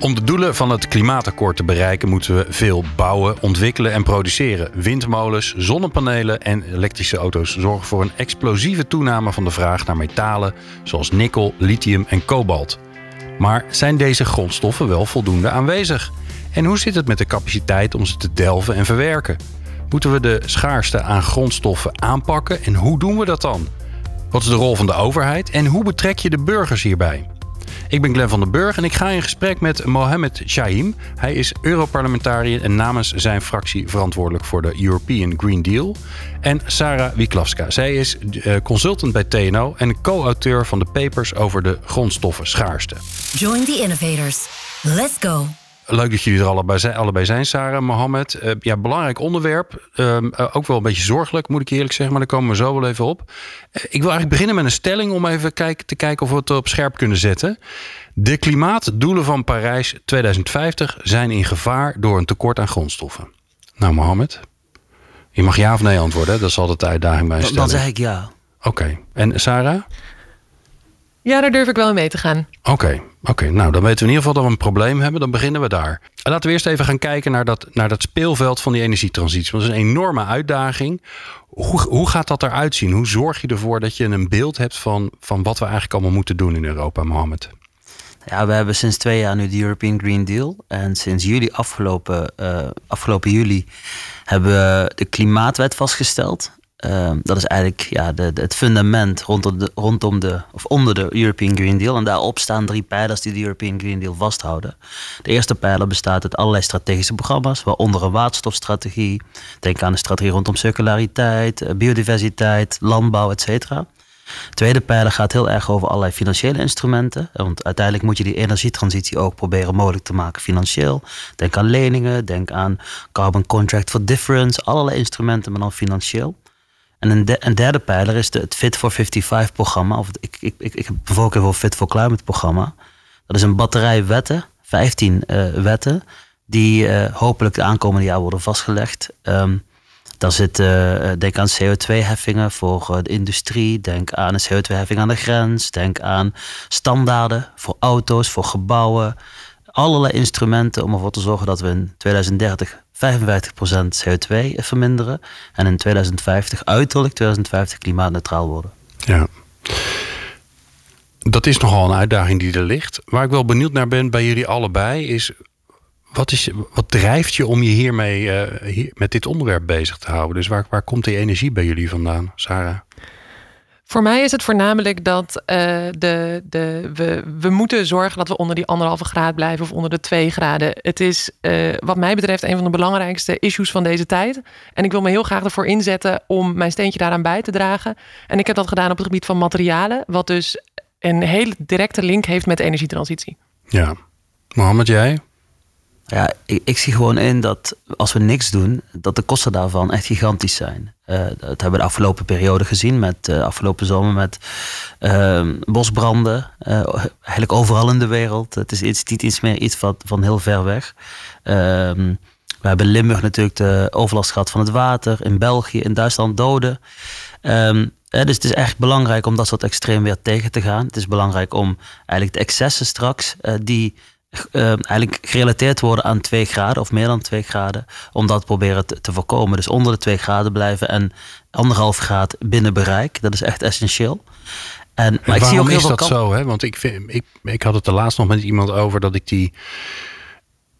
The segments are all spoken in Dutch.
Om de doelen van het klimaatakkoord te bereiken moeten we veel bouwen, ontwikkelen en produceren. Windmolens, zonnepanelen en elektrische auto's zorgen voor een explosieve toename van de vraag naar metalen zoals nikkel, lithium en kobalt. Maar zijn deze grondstoffen wel voldoende aanwezig? En hoe zit het met de capaciteit om ze te delven en verwerken? Moeten we de schaarste aan grondstoffen aanpakken en hoe doen we dat dan? Wat is de rol van de overheid en hoe betrek je de burgers hierbij? Ik ben Glenn van den Burg en ik ga in gesprek met Mohamed Shahim. Hij is Europarlementariër en namens zijn fractie verantwoordelijk voor de European Green Deal. En Sarah Wiklavska. Zij is eh, consultant bij TNO en co-auteur van de papers over de grondstoffen schaarste. Join the innovators. Let's go. Leuk dat jullie er allebei zijn, allebei zijn Sarah, Mohammed. Uh, ja, belangrijk onderwerp. Uh, ook wel een beetje zorgelijk, moet ik eerlijk zeggen, maar daar komen we zo wel even op. Uh, ik wil eigenlijk beginnen met een stelling om even kijk, te kijken of we het op scherp kunnen zetten. De klimaatdoelen van Parijs 2050 zijn in gevaar door een tekort aan grondstoffen. Nou, Mohammed, je mag ja of nee antwoorden. Dat is altijd de uitdaging bij een stelling. Dan zeg ik ja. Oké. En Sarah? Ja, daar durf ik wel mee te gaan. Oké, oké. nou dan weten we in ieder geval dat we een probleem hebben. Dan beginnen we daar. En laten we eerst even gaan kijken naar dat, naar dat speelveld van die energietransitie. Want dat is een enorme uitdaging. Hoe, hoe gaat dat eruit zien? Hoe zorg je ervoor dat je een beeld hebt van, van wat we eigenlijk allemaal moeten doen in Europa, Mohammed? Ja, we hebben sinds twee jaar nu de European Green Deal. En sinds juli afgelopen, uh, afgelopen juli hebben we de klimaatwet vastgesteld. Uh, dat is eigenlijk ja, de, het fundament rondom de, rondom de, of onder de European Green Deal. En daarop staan drie pijlers die de European Green Deal vasthouden. De eerste pijler bestaat uit allerlei strategische programma's, waaronder een waterstofstrategie. Denk aan de strategie rondom circulariteit, eh, biodiversiteit, landbouw, et cetera. De tweede pijler gaat heel erg over allerlei financiële instrumenten. Want uiteindelijk moet je die energietransitie ook proberen mogelijk te maken financieel. Denk aan leningen, denk aan carbon contract for difference, allerlei instrumenten, maar dan financieel. En een, derde pijler is de, het Fit for 55 programma. Of ik, ik, ik, ik heb bijvoorbeeld voor Fit for Climate programma. Dat is een batterij wetten, 15 uh, eh, wetten, die uh, hopelijk de aankomende jaar worden vastgelegd. Um, dan zit, uh, denk aan CO2-heffingen voor de industrie. Denk aan een CO2-heffing aan de grens. Denk aan standaarden voor auto's, voor gebouwen. Allerlei instrumenten om ervoor te zorgen dat we in 2030 55% CO2 verminderen. En in 2050, uiterlijk 2050, klimaatneutraal worden. Ja. Dat is nogal een uitdaging die er ligt. Waar ik wel benieuwd naar ben bij jullie allebei is... Wat, is, wat drijft je om je hiermee hier, met dit onderwerp bezig te houden? Dus waar, waar komt die energie bij jullie vandaan, Sarah? Voor mij is het voornamelijk dat uh, de, de, we, we moeten zorgen dat we onder die anderhalve graad blijven of onder de twee graden. Het is uh, wat mij betreft een van de belangrijkste issues van deze tijd. En ik wil me heel graag ervoor inzetten om mijn steentje daaraan bij te dragen. En ik heb dat gedaan op het gebied van materialen, wat dus een hele directe link heeft met de energietransitie. Ja. Mohammed, jij? Ja, ik, ik, zie gewoon in dat als we niks doen, dat de kosten daarvan echt gigantisch zijn. Uh, dat hebben we de afgelopen periode gezien, met uh, afgelopen zomer met uh, bosbranden. eigenlijk overal in de wereld. Het is iets, niet iets meer iets van, van heel ver weg. Ehm, we hebben in Limburg natuurlijk de overlast gehad van het water. In België, in Duitsland doden. Um, dus het is echt belangrijk om dat soort extreem weer tegen te gaan. Het is belangrijk om eigenlijk de excessen straks die uh, eigenlijk gerelateerd worden aan 2 graden of meer dan 2 graden, om dat proberen te, te, voorkomen. Dus onder de 2 graden blijven en anderhalf graad binnen bereik. Dat is echt essentieel. En, maar ik zie ook heel is dat zo? Hè? Want ik, vind, ik, ik had het er laatst nog met iemand over dat ik die,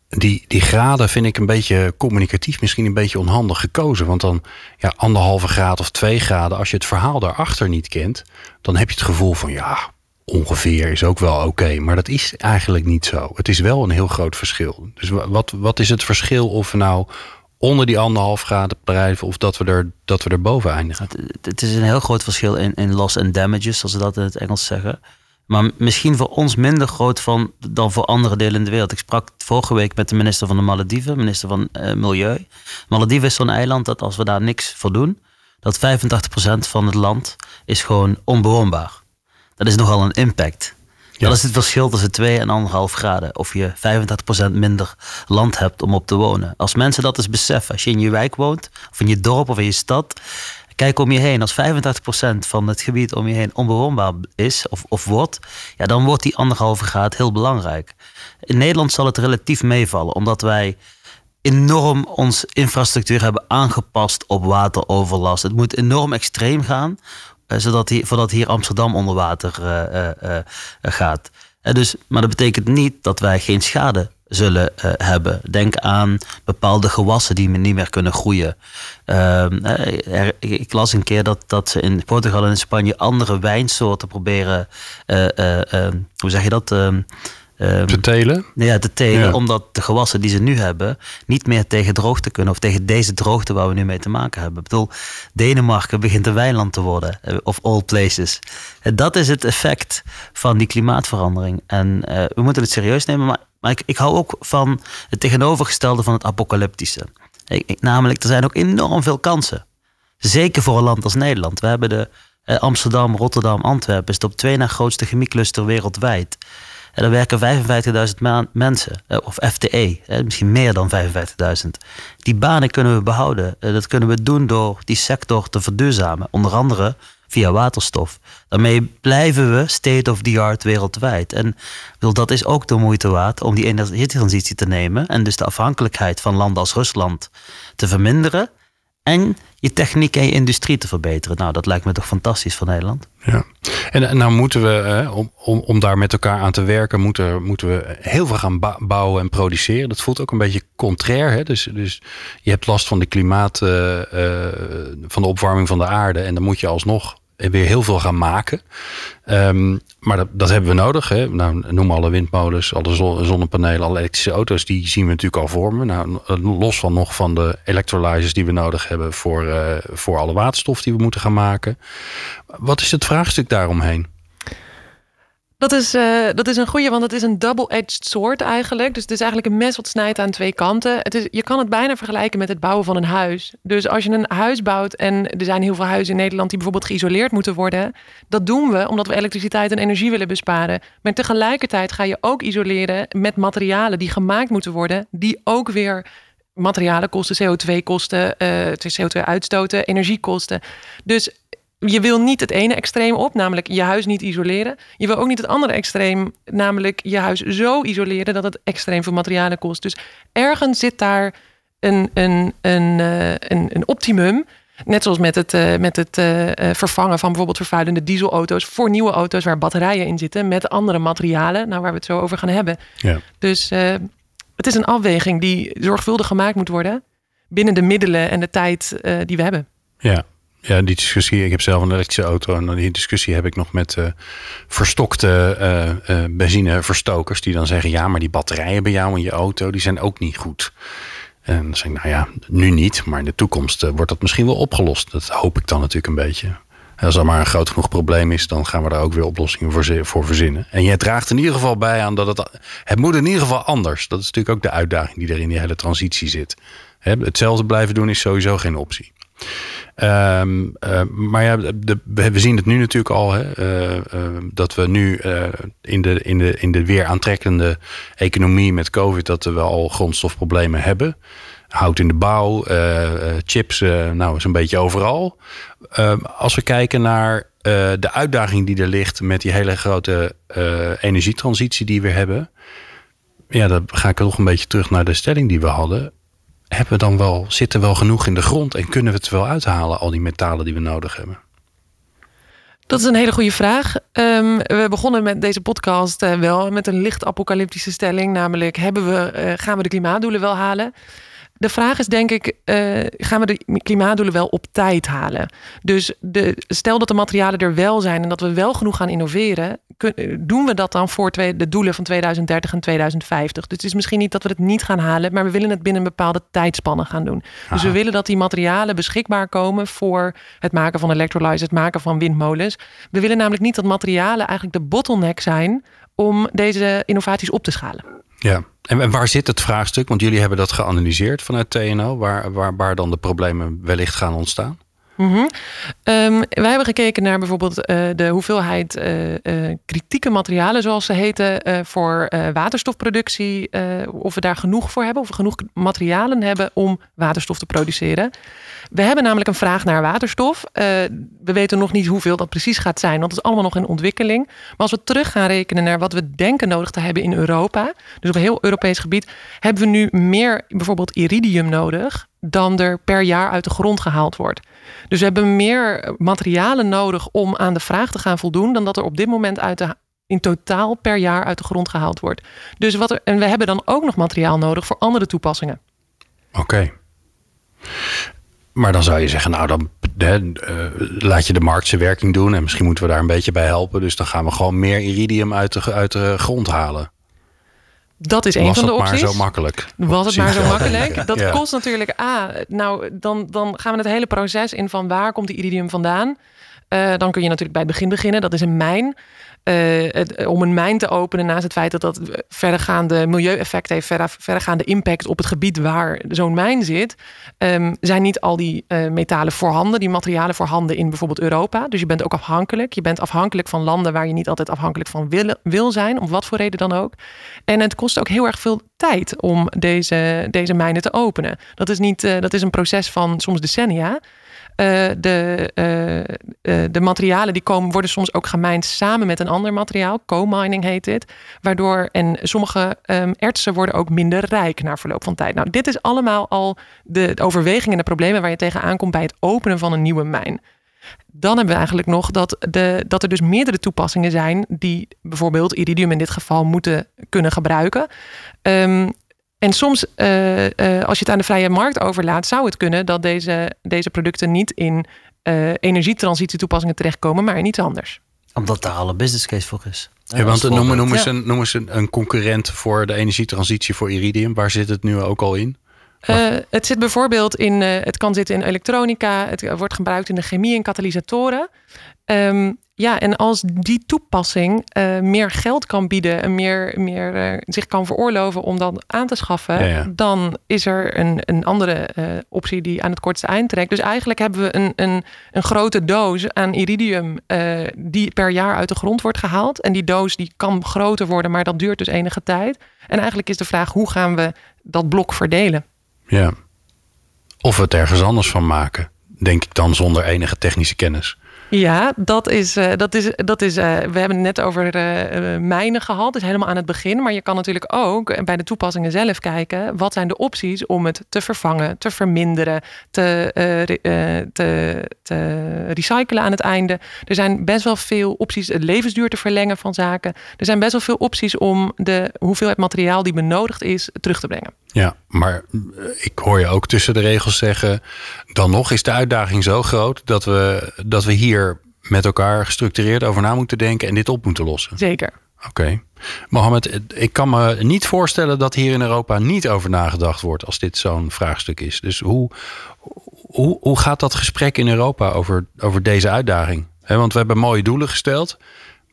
die, die graden vind ik een beetje communicatief, misschien een beetje onhandig gekozen. Want dan ja, anderhalve graad of twee graden, als je het verhaal daarachter niet kent, dan heb je het gevoel van ja, ongeveer is ook wel oké. maar dat is eigenlijk niet zo. Het is wel een heel groot verschil. Dus wat, wat is het verschil of we nou onder die anderhalf graden blijven of dat we er, dat we er boven eindigen? Het, is een heel groot verschil in, in loss and damages, zoals ze dat in het Engels zeggen. Maar misschien voor ons minder groot dan voor andere delen in de wereld. Ik sprak vorige week met de minister van de Malediven, minister van uh, Milieu. Malediven is zo'n eiland dat als we daar niks voor doen, dat 85% van het land is gewoon onbewoonbaar. Dat is nogal een impact. Dat is het verschil tussen 2 en 1,5 graden. Of je 85% minder land hebt om op te wonen. Als mensen dat eens beseffen, als je in je wijk woont, of in je dorp of in je stad, kijk om je heen. Als 85% van het gebied om je heen onbewoonbaar is of, of wordt, ja, dan wordt die anderhalve graad heel belangrijk. In Nederland zal het relatief meevallen, omdat wij enorm onze infrastructuur hebben aangepast op wateroverlast. Het moet enorm extreem gaan zodat hier, voordat hier Amsterdam onder water uh, uh, gaat. dus, maar dat betekent niet dat wij geen schade zullen hebben. Denk aan bepaalde gewassen die niet meer kunnen groeien. Ehm, ik las een keer dat, dat ze in Portugal en in Spanje andere wijnsoorten proberen. hoe zeg je dat? Ehm, Um, te telen? Ja, te telen. Omdat de gewassen die ze nu hebben niet meer tegen droogte kunnen. Of tegen deze droogte waar we nu mee te maken hebben. Ik bedoel, Denemarken begint een weiland te worden. Eh, of all places. En dat is het effect van die klimaatverandering. En uh, we moeten het serieus nemen. Maar, maar ik, ik, hou ook van het tegenovergestelde van het apocalyptische. Ik, namelijk, er zijn ook enorm veel kansen. Zeker voor een land als Nederland. We hebben de Amsterdam, Rotterdam, Antwerpen. is het op twee na grootste chemiecluster wereldwijd. En er werken 55.000 mensen, eh, of FTE, misschien meer dan 55.000. Die banen kunnen we behouden. Eh, dat kunnen we doen door die sector te verduurzamen, onder andere via waterstof. Daarmee blijven we state of the art wereldwijd. En dat is ook de moeite waard om die energietransitie te nemen en dus de afhankelijkheid van landen als Rusland te verminderen en je techniek en je industrie te verbeteren. Nou, dat lijkt me toch fantastisch voor Nederland. Ja, en, nou moeten we, om, om, om daar met elkaar aan te werken, moeten, moeten we heel veel gaan bouwen en produceren. Dat voelt ook een beetje contrair. Hè? Dus, dus je hebt last van de klimaat, uh, van de opwarming van de aarde. En dan moet je alsnog weer heel veel gaan maken. Ehm, maar dat, dat, hebben we nodig. Hè. Nou, noem alle windmolens, alle zonnepanelen, alle elektrische auto's. Die zien we natuurlijk al vormen. Nou, los van nog van de electrolyzers die we nodig hebben voor, uh, voor alle waterstof die we moeten gaan maken. Wat is het vraagstuk daaromheen? Dat is, uh, dat is een goede, want het is een double-edged sword eigenlijk. Dus het is eigenlijk een mes wat snijdt aan twee kanten. Het is, je kan het bijna vergelijken met het bouwen van een huis. Dus als je een huis bouwt en er zijn heel veel huizen in Nederland die bijvoorbeeld geïsoleerd moeten worden. Dat doen we omdat we elektriciteit en energie willen besparen. Maar tegelijkertijd ga je ook isoleren met materialen die gemaakt moeten worden. Die ook weer materialen kosten, CO2 kosten, uh, CO2 uitstoten, energie kosten. Dus je wil niet het ene extreem op, namelijk je huis niet isoleren. Je wil ook niet het andere extreem, namelijk je huis zo isoleren dat het extreem veel materialen kost. Dus ergens zit daar een, een, een, eh, een, een optimum. Net zoals met het, uh, met het uh, vervangen van bijvoorbeeld vervuilende dieselauto's voor nieuwe auto's waar batterijen in zitten met andere materialen, nou waar we het zo over gaan hebben. Ja. Dus het is een afweging die zorgvuldig gemaakt moet worden binnen de middelen en de tijd die we hebben. Ja, ja, die discussie. Ik heb zelf een elektrische auto. En die discussie heb ik nog met uh, verstokte uh, uh, benzineverstokers. Die dan zeggen: Ja, maar die batterijen bij jou in je auto. die zijn ook niet goed. En dan zeg ik: Nou ja, nu niet. Maar in de toekomst wordt dat misschien wel opgelost. Dat hoop ik dan natuurlijk een beetje. Als er maar een groot genoeg probleem is, dan gaan we daar ook weer oplossingen voor, voor verzinnen. En je draagt in ieder geval bij aan dat het. Het moet in ieder geval anders. Dat is natuurlijk ook de uitdaging die er in die hele transitie zit. hetzelfde blijven doen is sowieso geen optie. Um, uh, maar ja, de, we zien het nu natuurlijk al. Hè, uh, dat we nu uh, in, de, in, de, in de weer aantrekkende economie met COVID... dat we al grondstofproblemen hebben. Hout in de bouw, chips, nou een beetje overal. Ehm, als we kijken naar de uitdaging die er ligt... met die hele grote energietransitie die we hebben... ja, dan ga ik toch een beetje terug naar de stelling die we hadden hebben we dan wel, zitten wel genoeg in de grond en kunnen we het wel uithalen, al die metalen die we nodig hebben? Dat is een hele goede vraag. Um, we begonnen met deze podcast uh, wel met een licht apocalyptische stelling, namelijk hebben we, uh, gaan we de klimaatdoelen wel halen? De vraag is denk ik, uh, gaan we de klimaatdoelen wel op tijd halen? Dus de, stel dat de materialen er wel zijn en dat we wel genoeg gaan innoveren, doen we dat dan voor twee, de doelen van 2030 en 2050? Dus het is misschien niet dat we het niet gaan halen, maar we willen het binnen een bepaalde tijdspannen gaan doen. Dus we willen dat die materialen beschikbaar komen voor het maken van electrolyzers, het maken van windmolens. We willen namelijk niet dat materialen eigenlijk de bottleneck zijn om deze innovaties op te schalen. Ja, en waar zit het vraagstuk? Want jullie hebben dat geanalyseerd vanuit TNO, waar, waar, waar dan de problemen wellicht gaan ontstaan. Mm wij hebben gekeken naar bijvoorbeeld uh, de hoeveelheid uh, uh, kritieke materialen, zoals ze heten, voor waterstofproductie. of we daar genoeg voor hebben, of we genoeg materialen hebben om waterstof te produceren. We hebben namelijk een vraag naar waterstof. we weten nog niet hoeveel dat precies gaat zijn, want het is allemaal nog in ontwikkeling. Maar als we terug gaan rekenen naar wat we denken nodig te hebben in Europa, dus op heel Europees gebied, hebben we nu meer bijvoorbeeld iridium nodig dan er per jaar uit de grond gehaald wordt. Dus we hebben meer materialen nodig om aan de vraag te gaan voldoen dan dat er op dit moment uit de, in totaal per jaar uit de grond gehaald wordt. Dus wat er, en we hebben dan ook nog materiaal nodig voor andere toepassingen. Oké. Maar dan zou je zeggen, nou dan uh, laat je de markt zijn werking doen en misschien moeten we daar een beetje bij helpen. Dus dan gaan we gewoon meer iridium uit de, uit de grond halen. Dat is een van de opties. Was het maar zo makkelijk? Was het maar zo makkelijk? Dat kost natuurlijk A. Nou, dan, dan gaan we het hele proces in van waar komt die iridium vandaan? Uh, dan kun je natuurlijk bij het begin beginnen. Dat is een mijn. Uh, om een mijn te openen, naast het feit dat dat verregaande milieueffect heeft, verregaande impact op het gebied waar zo'n mijn zit, um, zijn niet al die uh, metalen voorhanden, die materialen voorhanden in bijvoorbeeld Europa. Dus je bent ook afhankelijk. Je bent afhankelijk van landen waar je niet altijd afhankelijk van wil, wil zijn, om wat voor reden dan ook. En het kost ook heel erg veel tijd om deze, deze mijnen te openen. Dat is, niet, dat is een proces van soms decennia. Uh, de, uh, de materialen die komen, worden soms ook gemijnd samen met een ander materiaal. Co-mining heet dit. Waardoor, en sommige um, ertsen worden ook minder rijk na verloop van tijd. Nou, dit is allemaal al de, de overwegingen en de problemen waar je tegenaan komt bij het openen van een nieuwe mijn. Dan hebben we eigenlijk nog dat, de, dat er dus meerdere toepassingen zijn die bijvoorbeeld iridium in dit geval moeten kunnen gebruiken. Um, en soms, uh, uh, als je het aan de vrije markt overlaat, zou het kunnen dat deze, deze producten niet in uh, energietransitietoepassingen terechtkomen, maar in iets anders. Omdat daar al een business case voor is. Ja, want noem, noem, eens, een, noem eens een, een concurrent voor de energietransitie voor iridium. Waar zit het nu ook al in? Uh, het zit bijvoorbeeld in, uh, het kan zitten in elektronica, het wordt gebruikt in de chemie en katalysatoren. Um, ja, en als die toepassing uh, meer geld kan bieden en meer, meer uh, zich kan veroorloven om dat aan te schaffen, ja, ja. dan is er een, een andere uh, optie die aan het kortste eind trekt. Dus eigenlijk hebben we een, een, een grote doos aan iridium die per jaar uit de grond wordt gehaald. En die doos die kan groter worden, maar dat duurt dus enige tijd. En eigenlijk is de vraag hoe gaan we dat blok verdelen? Ja. Of we het ergens anders van maken, denk ik dan zonder enige technische kennis. Ja, dat is. Dat is, dat is uh, we hebben het net over uh, mijnen gehad. Dus helemaal aan het begin. Maar je kan natuurlijk ook bij de toepassingen zelf kijken. Wat zijn de opties om het te vervangen, te verminderen, te, te, te recyclen aan het einde. Er zijn best wel veel opties. Het levensduur te verlengen van zaken. Er zijn best wel veel opties om de hoeveelheid materiaal die benodigd is terug te brengen. Ja, maar ik hoor je ook tussen de regels zeggen. Dan nog is de uitdaging zo groot dat we, dat we hier met elkaar gestructureerd over na moeten denken en dit op moeten lossen. Zeker. Oké. Okay. Mohammed, ik kan me niet voorstellen dat hier in Europa niet over nagedacht wordt als dit zo'n vraagstuk is. Dus hoe, hoe, hoe gaat dat gesprek in Europa over, over deze uitdaging? want we hebben mooie doelen gesteld.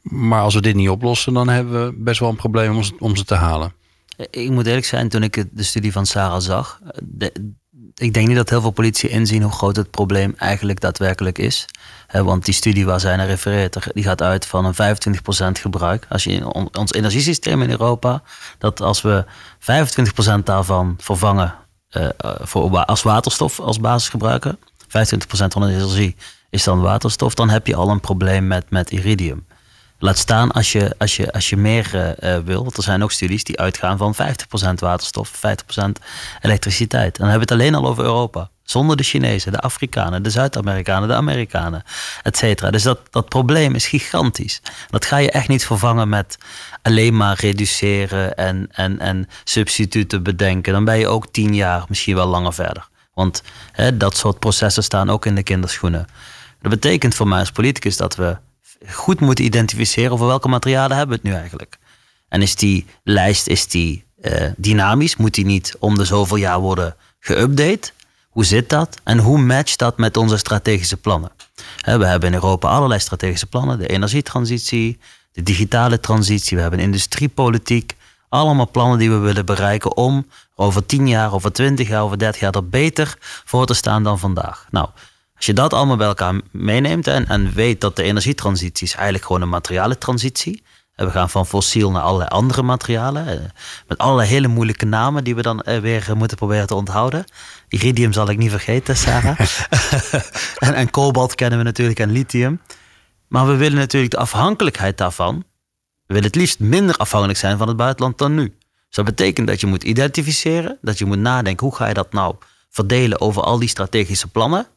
Maar als we dit niet oplossen, dan hebben we best wel een probleem om, om ze te halen. Ik moet eerlijk zijn, toen ik de studie van Sarah zag, de, ik denk niet dat heel veel politie inzien hoe groot het probleem eigenlijk daadwerkelijk is. want die studie waar zij naar refereert, die gaat uit van een 25% gebruik. Als je ons energiesysteem in Europa, dat als we 25% daarvan vervangen uh, voor, als waterstof als basis gebruiken, 25% van de energie is dan waterstof, dan heb je al een probleem met, met iridium. Laat staan als je, als je, als je meer uh, wil. Want er zijn ook studies die uitgaan van 50% waterstof, 50% elektriciteit. En dan hebben we het alleen al over Europa. Zonder de Chinezen, de Afrikanen, de Zuid-Amerikanen, de Amerikanen, et cetera. Dus dat, dat probleem is gigantisch. Dat ga je echt niet vervangen met alleen maar reduceren en, en, en substituten bedenken. Dan ben je ook tien jaar, misschien wel langer verder. Want hè, dat soort processen staan ook in de kinderschoenen. Dat betekent voor mij als politicus dat we goed moeten identificeren over welke materialen hebben we het nu eigenlijk. En is die lijst is die, uh, dynamisch? Moet die niet om de zoveel jaar worden geüpdate? Hoe zit dat? En hoe matcht dat met onze strategische plannen? We hebben in Europa allerlei strategische plannen. De energietransitie, de digitale transitie. We hebben industriepolitiek. Allemaal plannen die we willen bereiken om over 10 jaar, over 20 jaar, over 30 jaar er beter voor te staan dan vandaag. Nou, als je dat allemaal bij elkaar meeneemt en, en weet dat de energietransitie is eigenlijk gewoon een materialentransitie we gaan van fossiel naar allerlei andere materialen. Eh, met allerlei hele moeilijke namen die we dan eh, weer moeten proberen te onthouden. Iridium zal ik niet vergeten, Sarah. en, en kobalt kennen we natuurlijk en lithium. Maar we willen natuurlijk de afhankelijkheid daarvan. We willen het liefst minder afhankelijk zijn van het buitenland dan nu. Dus dat betekent dat je moet identificeren, dat je moet nadenken hoe ga je dat nou verdelen over al die strategische plannen.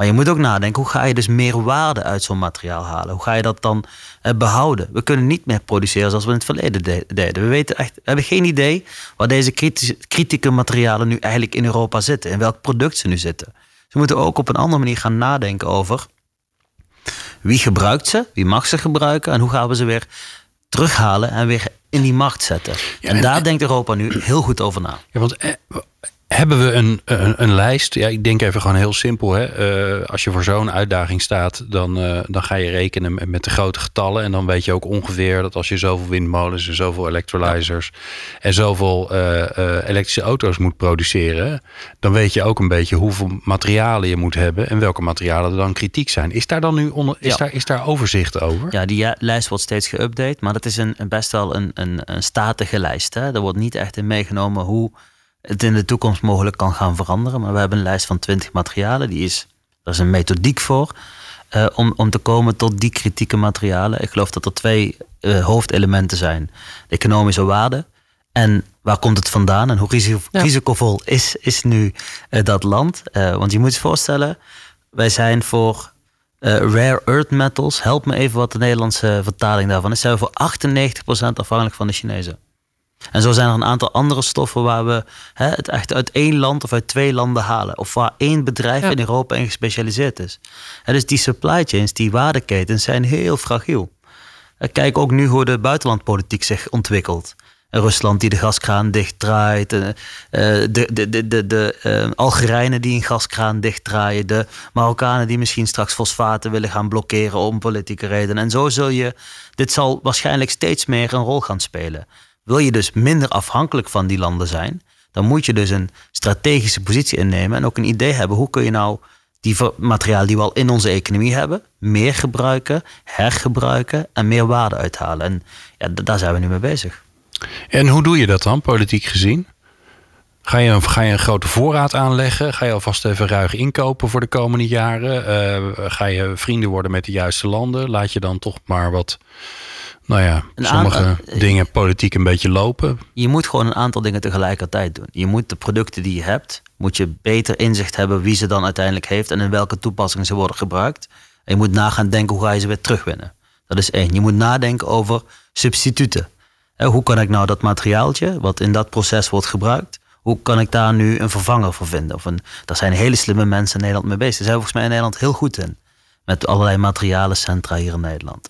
Maar je moet ook nadenken, hoe ga je dus meer waarde uit zo'n materiaal halen? Hoe ga je dat dan eh, behouden? We kunnen niet meer produceren zoals we in het verleden deden. We, weten echt, we hebben geen idee waar deze kritieke materialen nu eigenlijk in Europa zitten. In welk product ze nu zitten. We moeten ook op een andere manier gaan nadenken over wie gebruikt ze, wie mag ze gebruiken en hoe gaan we ze weer terughalen en weer in die markt zetten. en, daar denkt Europa nu heel goed over na. Ja, want eh, hebben we een, een, een, lijst? Ja, ik denk even gewoon heel simpel. Hè? Uh, als je voor zo'n uitdaging staat, dan, uh, dan ga je rekenen met de grote getallen. En dan weet je ook ongeveer dat als je zoveel windmolens en zoveel electrolyzers en zoveel uh, elektrische auto's moet produceren, dan weet je ook een beetje hoeveel materialen je moet hebben en welke materialen er dan kritiek zijn. Is daar dan nu onder, is, daar, is daar overzicht over? Ja, die lijst wordt steeds geüpdate, maar dat is een, best wel een, een, een statige lijst. Hè? Er wordt niet echt in meegenomen hoe het in de toekomst mogelijk kan gaan veranderen. Maar we hebben een lijst van 20 materialen. Die is, er is een methodiek voor uh, om, om te komen tot die kritieke materialen. Ik geloof dat er twee uh, hoofdelementen zijn. De economische waarde en waar komt het vandaan en hoe risicovol is, is nu uh, dat land. want je moet je voorstellen, wij zijn voor rare earth metals, help me even wat de Nederlandse vertaling daarvan is, zijn we voor 98% afhankelijk van de Chinezen. En zo zijn er een aantal andere stoffen waar we hè, het echt uit één land of uit twee landen halen. Of waar één bedrijf in Europa in gespecialiseerd is. En dus die supply chains, die waardeketens zijn heel fragiel. Kijk ook nu hoe de buitenlandpolitiek zich ontwikkelt. Rusland die de gaskraan dichtdraait. Eh, de, de, de, de, de Algerijnen die een gaskraan dichtdraaien. De Marokkanen die misschien straks fosfaten willen gaan blokkeren om politieke redenen. En zo zul je. Dit zal waarschijnlijk steeds meer een rol gaan spelen. Wil je dus minder afhankelijk van die landen zijn, dan moet je dus een strategische positie innemen en ook een idee hebben hoe kun je nou die materialen die we al in onze economie hebben, meer gebruiken, hergebruiken en meer waarde uithalen. En ja, daar zijn we nu mee bezig. En hoe doe je dat dan, politiek gezien? Ga je, een, ga je een grote voorraad aanleggen? Ga je alvast even ruig inkopen voor de komende jaren? Uh, ga je vrienden worden met de juiste landen? Laat je dan toch maar wat nou ja, sommige dingen politiek een beetje lopen. Je moet gewoon een aantal dingen tegelijkertijd doen. Je moet de producten die je hebt, moet je beter inzicht hebben wie ze dan uiteindelijk heeft en in welke toepassingen ze worden gebruikt. En je moet nagaan denken hoe ga je ze weer terugwinnen. Dat is één. Je moet nadenken over substituten. Hoe kan ik nou dat materiaaltje wat in dat proces wordt gebruikt, hoe kan ik daar nu een vervanger voor vinden? Of een, daar zijn hele slimme mensen in Nederland mee bezig. Daar zijn volgens mij in Nederland heel goed in. Met allerlei materialencentra hier in Nederland.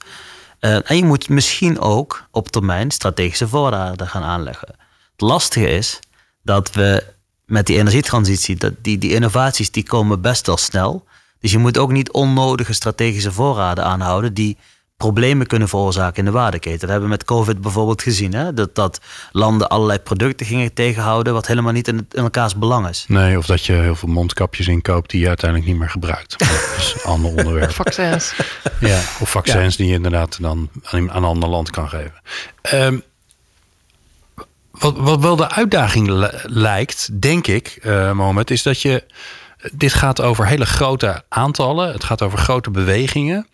Uh, en je moet misschien ook op termijn strategische voorraden gaan aanleggen. Het lastige is dat we met die energietransitie, dat die, die innovaties die komen best wel snel. Dus je moet ook niet onnodige strategische voorraden aanhouden die problemen kunnen veroorzaken in de waardeketen. Dat hebben we met COVID bijvoorbeeld gezien. Hè? Dat, dat landen allerlei producten gingen tegenhouden wat helemaal niet in, in elkaars belang is. Nee, of dat je heel veel mondkapjes inkoopt die je uiteindelijk niet meer gebruikt. Dat is een ander onderwerp. vaccins. Ja, of vaccins die je inderdaad dan aan een ander land kan geven. Um, wat, wat wel de uitdaging lijkt, denk ik, uh, Mohamed, is dat je. Dit gaat over hele grote aantallen. Het gaat over grote bewegingen.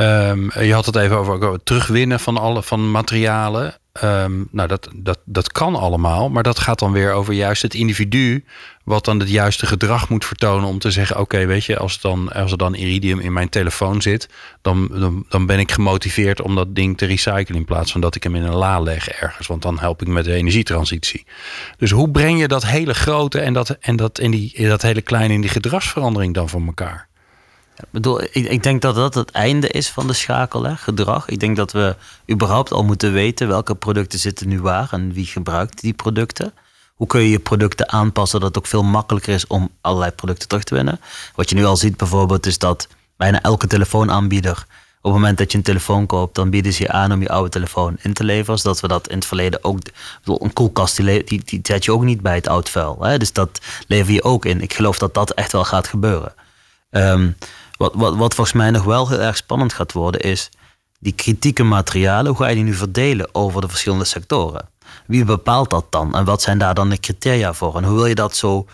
Um, je had het even over het terugwinnen van alle van materialen. ehm, nou dat, dat, dat kan allemaal, maar dat gaat dan weer over juist het individu wat dan het juiste gedrag moet vertonen om te zeggen: Oké, weet je, als, dan, als er dan iridium in mijn telefoon zit, dan, dan, dan ben ik gemotiveerd om dat ding te recyclen in plaats van dat ik hem in een la leg ergens, want dan help ik met de energietransitie. Dus hoe breng je dat hele grote en dat, en dat, en die, dat hele kleine in die gedragsverandering dan voor elkaar? Ik bedoel, ik, ik, denk dat dat het einde is van de schakel, hè, gedrag. Ik denk dat we überhaupt al moeten weten welke producten zitten nu waar en wie gebruikt die producten. Hoe kun je je producten aanpassen dat het ook veel makkelijker is om allerlei producten terug te winnen? Wat je nu al ziet bijvoorbeeld is dat bijna elke telefoonaanbieder op het moment dat je een telefoon koopt, dan bieden ze je aan om je oude telefoon in te leveren. Zodat we dat in het verleden ook. Een koelkast die, die, die zet je ook niet bij het oud vuil. Hè? Dus dat lever je ook in. Ik geloof dat dat echt wel gaat gebeuren. Um, wat, wat, wat volgens mij nog wel heel erg spannend gaat worden, is die kritieke materialen. Hoe ga je die nu verdelen over de verschillende sectoren? Wie bepaalt dat dan? En wat zijn daar dan de criteria voor? En hoe wil je dat zo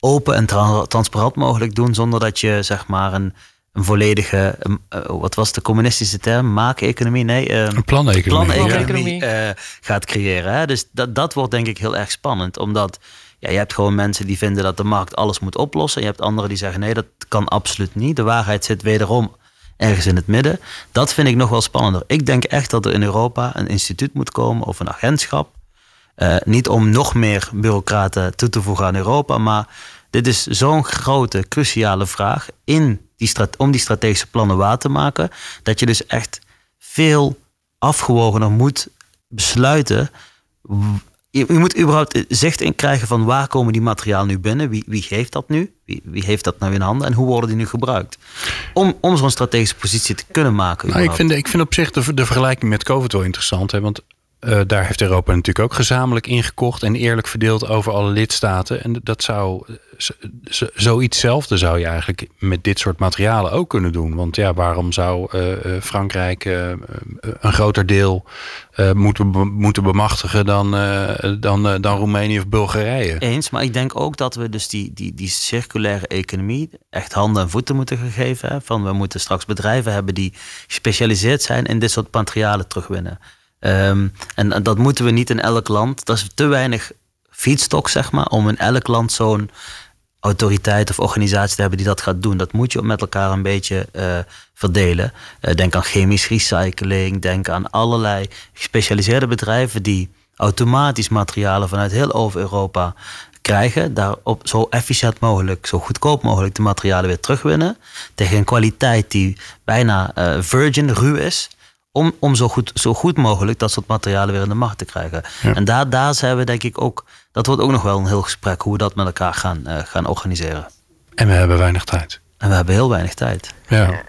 open en transparant mogelijk doen zonder dat je zeg maar een, een volledige, uh, wat was de communistische term? Maakeconomie? Nee, uh, een planeconomie, planeconomie uh, gaat creëren. Hè? Dus dat, dat wordt denk ik heel erg spannend, omdat ja, je hebt gewoon mensen die vinden dat de markt alles moet oplossen. Je hebt anderen die zeggen nee, dat kan absoluut niet. De waarheid zit wederom ergens in het midden. Dat vind ik nog wel spannender. Ik denk echt dat er in Europa een instituut moet komen of een agentschap. Uh, niet om nog meer bureaucraten toe te voegen aan Europa, maar dit is zo'n grote, cruciale vraag in die om die strategische plannen waar te maken, dat je dus echt veel afgewogener moet besluiten je, je, moet überhaupt zicht in krijgen van waar komen die materialen nu binnen? Wie, wie geeft dat nu? Wie, wie heeft dat nou in handen? En hoe worden die nu gebruikt? Om, om zo'n strategische positie te kunnen maken. Nou, ik, vind, ik vind op zich de, de vergelijking met COVID wel interessant. Hè? Want uh, daar heeft Europa natuurlijk ook gezamenlijk ingekocht en eerlijk verdeeld over alle lidstaten. En dat zou zoiets zelfde zou je eigenlijk met dit soort materialen ook kunnen doen. Want ja, waarom zou uh, Frankrijk uh, een groter deel moeten, moeten bemachtigen dan, dan, dan Roemenië of Bulgarije? Eens, maar ik denk ook dat we dus die, die, die circulaire economie echt handen en voeten moeten gegeven. Hè? Van we moeten straks bedrijven hebben die gespecialiseerd zijn in dit soort materialen terugwinnen. Um, en dat moeten we niet in elk land. Dat is te weinig feedstock, zeg maar, om in elk land zo'n autoriteit of organisatie te hebben die dat gaat doen. Dat moet je met elkaar een beetje uh, verdelen. Uh, denk aan chemisch recycling, denk aan allerlei gespecialiseerde bedrijven die automatisch materialen vanuit heel over Europa krijgen. Daar op zo efficiënt mogelijk, zo goedkoop mogelijk de materialen weer terugwinnen. Tegen een kwaliteit die bijna uh, virgin, ruw is om, om zo, goed, zo goed mogelijk dat soort materialen weer in de markt te krijgen. En daar, daar zijn we denk ik ook, dat wordt ook nog wel een heel gesprek hoe we dat met elkaar gaan, uh, gaan organiseren. En we hebben weinig tijd. En we hebben heel weinig tijd. Ja.